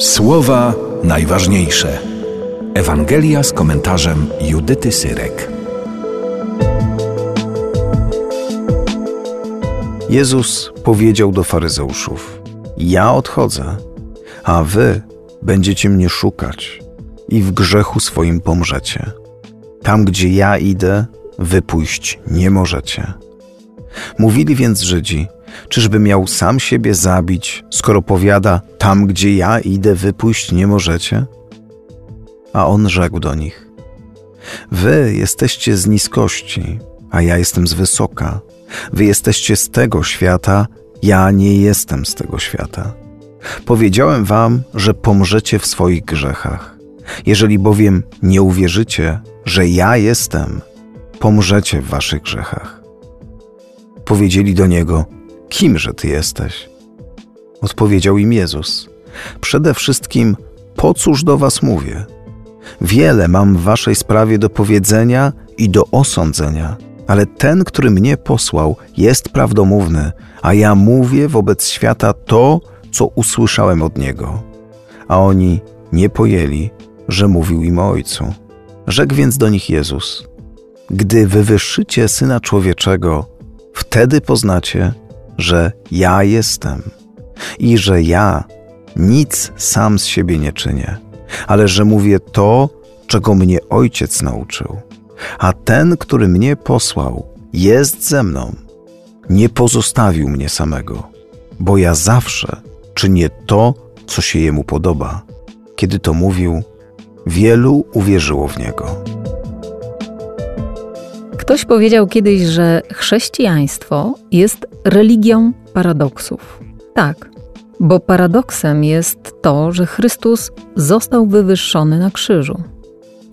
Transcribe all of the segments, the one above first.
Słowa najważniejsze. Ewangelia z komentarzem Judyty Syrek. Jezus powiedział do faryzeuszów: Ja odchodzę, a wy będziecie mnie szukać i w grzechu swoim pomrzecie. Tam, gdzie ja idę, wy pójść nie możecie. Mówili więc Żydzi: Czyżby miał sam siebie zabić, skoro powiada: Tam, gdzie ja idę, wy pójść nie możecie? A on rzekł do nich: Wy jesteście z niskości, a ja jestem z wysoka. Wy jesteście z tego świata, ja nie jestem z tego świata. Powiedziałem wam, że pomrzecie w swoich grzechach. Jeżeli bowiem nie uwierzycie, że ja jestem, pomrzecie w waszych grzechach. Powiedzieli do niego: Kimże ty jesteś? Odpowiedział im Jezus: Przede wszystkim, po cóż do was mówię? Wiele mam w waszej sprawie do powiedzenia i do osądzenia, ale ten, który mnie posłał, jest prawdomówny, a ja mówię wobec świata to, co usłyszałem od niego. A oni nie pojęli, że mówił im o Ojcu. Rzekł więc do nich Jezus: Gdy wywyższycie syna człowieczego, wtedy poznacie, że ja jestem i że ja nic sam z siebie nie czynię, ale że mówię to, czego mnie ojciec nauczył. A ten, który mnie posłał, jest ze mną. Nie pozostawił mnie samego, bo ja zawsze czynię to, co się jemu podoba. Kiedy to mówił, wielu uwierzyło w niego. Ktoś powiedział kiedyś, że chrześcijaństwo jest religią paradoksów. Tak, bo paradoksem jest to, że Chrystus został wywyższony na krzyżu,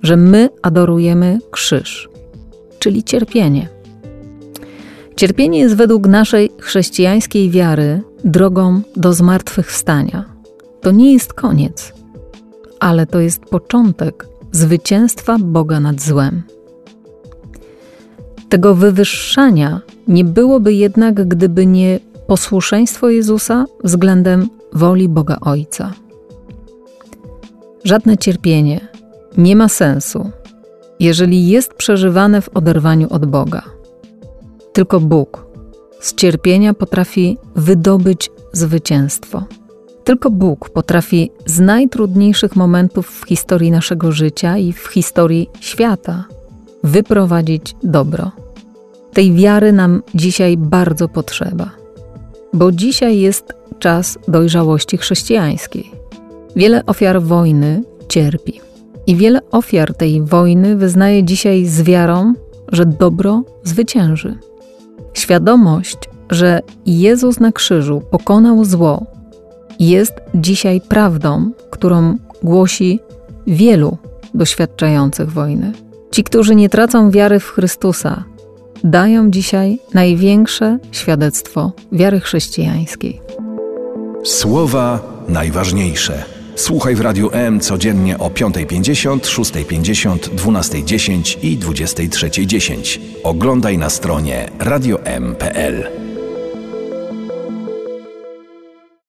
że my adorujemy krzyż, czyli cierpienie. Cierpienie jest według naszej chrześcijańskiej wiary drogą do zmartwychwstania. To nie jest koniec, ale to jest początek zwycięstwa Boga nad złem. Tego wywyższania nie byłoby jednak, gdyby nie posłuszeństwo Jezusa względem woli Boga Ojca. Żadne cierpienie nie ma sensu, jeżeli jest przeżywane w oderwaniu od Boga. Tylko Bóg z cierpienia potrafi wydobyć zwycięstwo. Tylko Bóg potrafi z najtrudniejszych momentów w historii naszego życia i w historii świata wyprowadzić dobro. Tej wiary nam dzisiaj bardzo potrzeba, bo dzisiaj jest czas dojrzałości chrześcijańskiej. Wiele ofiar wojny cierpi i wiele ofiar tej wojny wyznaje dzisiaj z wiarą, że dobro zwycięży. Świadomość, że Jezus na krzyżu pokonał zło, jest dzisiaj prawdą, którą głosi wielu doświadczających wojny. Ci, którzy nie tracą wiary w Chrystusa, dają dzisiaj największe świadectwo wiary chrześcijańskiej. Słowa najważniejsze. Słuchaj w Radiu M codziennie o 5.50, 6.50, 12.10 i 23.10. Oglądaj na stronie radiom.pl.